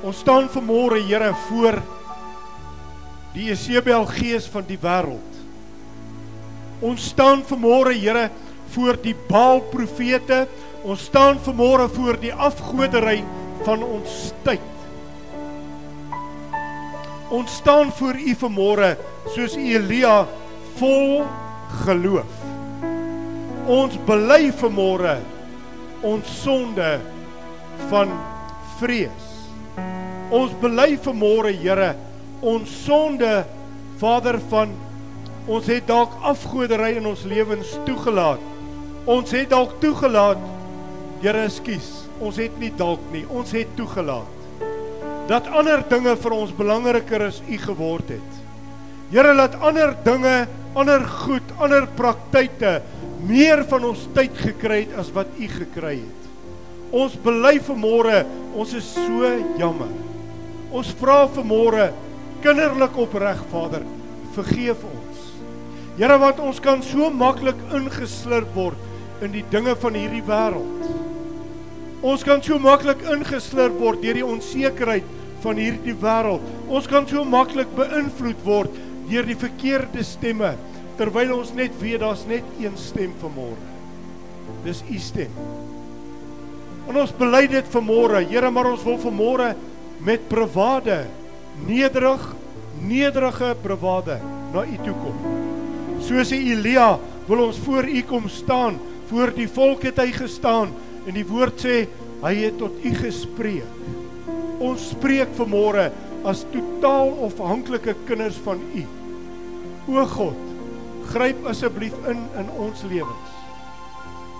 Ons staan vanmôre Here voor die Jezebel gees van die wêreld. Ons staan vanmôre Here voor die Baal profete. Ons staan vanmôre voor die afgodery van ons tyd Ons staan voor U vanmôre soos Elia vol geloof. Ons bely vanmôre ons sonde van vrees. Ons bely vanmôre Here ons sonde Vader van ons het dalk afgodery in ons lewens toegelaat. Ons het dalk toegelaat. Here, ekskuus. Ons het nie dalk nie. Ons het toegelaat dat ander dinge vir ons belangriker as U geword het. Here laat ander dinge, ander goed, ander praktyke meer van ons tyd gekry het as wat U gekry het. Ons bely vanmôre, ons is so jammer. Ons vra vanmôre kinderlik opreg Vader, vergeef ons. Here want ons kan so maklik ingeslurp word in die dinge van hierdie wêreld. Ons kan so maklik ingeslurp word deur die onsekerheid van hierdie wêreld. Ons kan so maklik beïnvloed word deur die verkeerde stemme terwyl ons net weet daar's net een stem vanmôre. Dis u stem. En ons bely dit vanmôre, Here, maar ons wil vanmôre met bravade, nederig, nederige bravade na u toe kom. Soos Elia wil ons voor u kom staan, voor die volk het hy gestaan En die woord sê hy het tot u gespreek. Ons spreek vanmôre as totaal afhanklike kinders van u. O God, gryp asseblief in in ons lewens.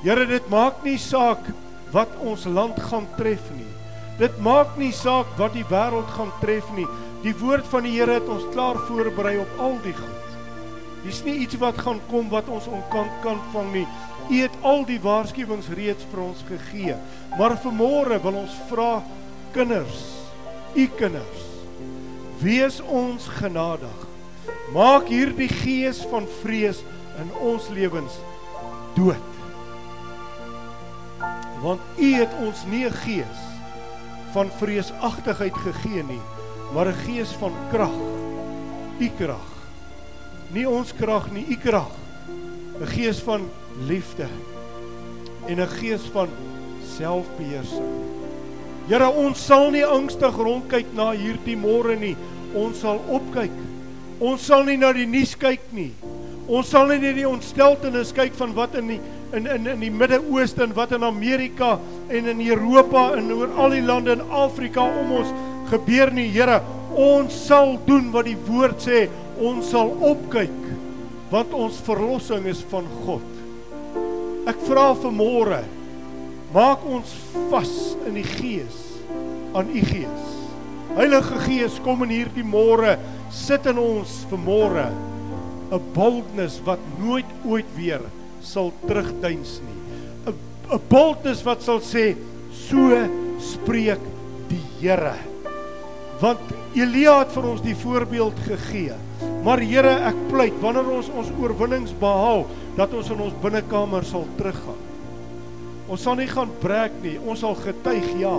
Here, dit maak nie saak wat ons land gaan tref nie. Dit maak nie saak wat die wêreld gaan tref nie. Die woord van die Here het ons klaar voorberei op al die goed. Dis nie iets wat gaan kom wat ons onkant kan vang nie. U het al die waarskuwings reeds vir ons gegee. Maar vanmôre wil ons vra kinders, u kinders, wees ons genadig. Maak hierdie gees van vrees in ons lewens dood. Want U het ons nie 'n gees van vreesagtigheid gegee nie, maar 'n gees van krag. U krag. Nie ons krag nie, U krag. 'n Gees van liefde en 'n gees van selfbeheersing. Here, ons sal nie angstig rondkyk na hierdie môre nie. Ons sal opkyk. Ons sal nie na die nuus kyk nie. Ons sal nie net die ontsteltenis kyk van wat in die in in in die Midde-Ooste en wat in Amerika en in Europa en oor al die lande in Afrika om ons gebeur nie, Here. Ons sal doen wat die woord sê. Ons sal opkyk want ons verlossing is van God. Ek vra vir môre maak ons vas in die gees aan u gees. Heilige Gees, kom in hierdie môre, sit in ons vir môre 'n boldness wat nooit ooit weer sal terugduins nie. 'n 'n boldness wat sal sê so spreek die Here. Want Elia het vir ons die voorbeeld gegee. Maar Here, ek pleit wanneer ons ons oorwinnings behaal, dat ons in ons binnekamer sal teruggaan. Ons sal nie gaan breek nie, ons sal getuig ja,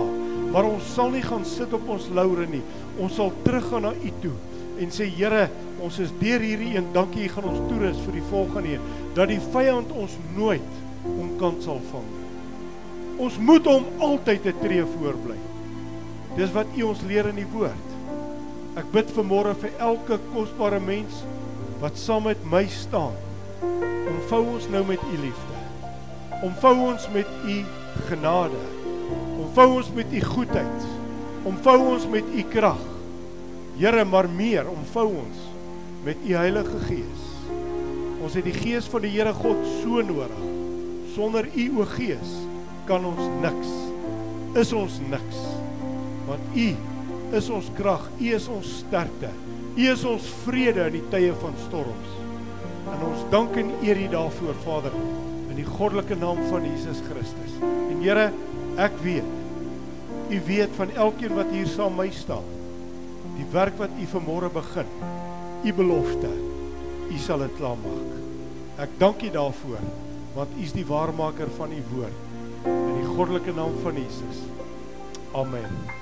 maar ons sal nie gaan sit op ons laure nie. Ons sal teruggaan na U toe en sê Here, ons is deur hierdie een. Dankie, U gaan ons toerus vir die volgende een dat die vyand ons nooit omkant sal vang. Ons moet hom altyd 'n tree voor bly. Dis wat U ons leer in die woord. Ek bid vanmôre vir elke kosbare mens wat saam met my staan. Omvou ons nou met U liefde. Omvou ons met U genade. Omvou ons met U goedheid. Omvou ons met U krag. Here, maar meer, omvou ons met U Heilige Gees. Ons het die Gees van die Here God so nodig. Sonder U o Gees kan ons niks. Is ons niks. Want U is ons krag, U is ons sterkte. U is ons vrede in die tye van storms. En ons dank en eer U daarvoor, Vader, in die goddelike naam van Jesus Christus. En Here, ek weet U weet van elkeen wat hier saam my staan. Die werk wat U vanmôre begin. U belofte. U sal dit klaarmaak. Ek dank U daarvoor want U is die waarmaker van U woord. In die goddelike naam van Jesus. Amen.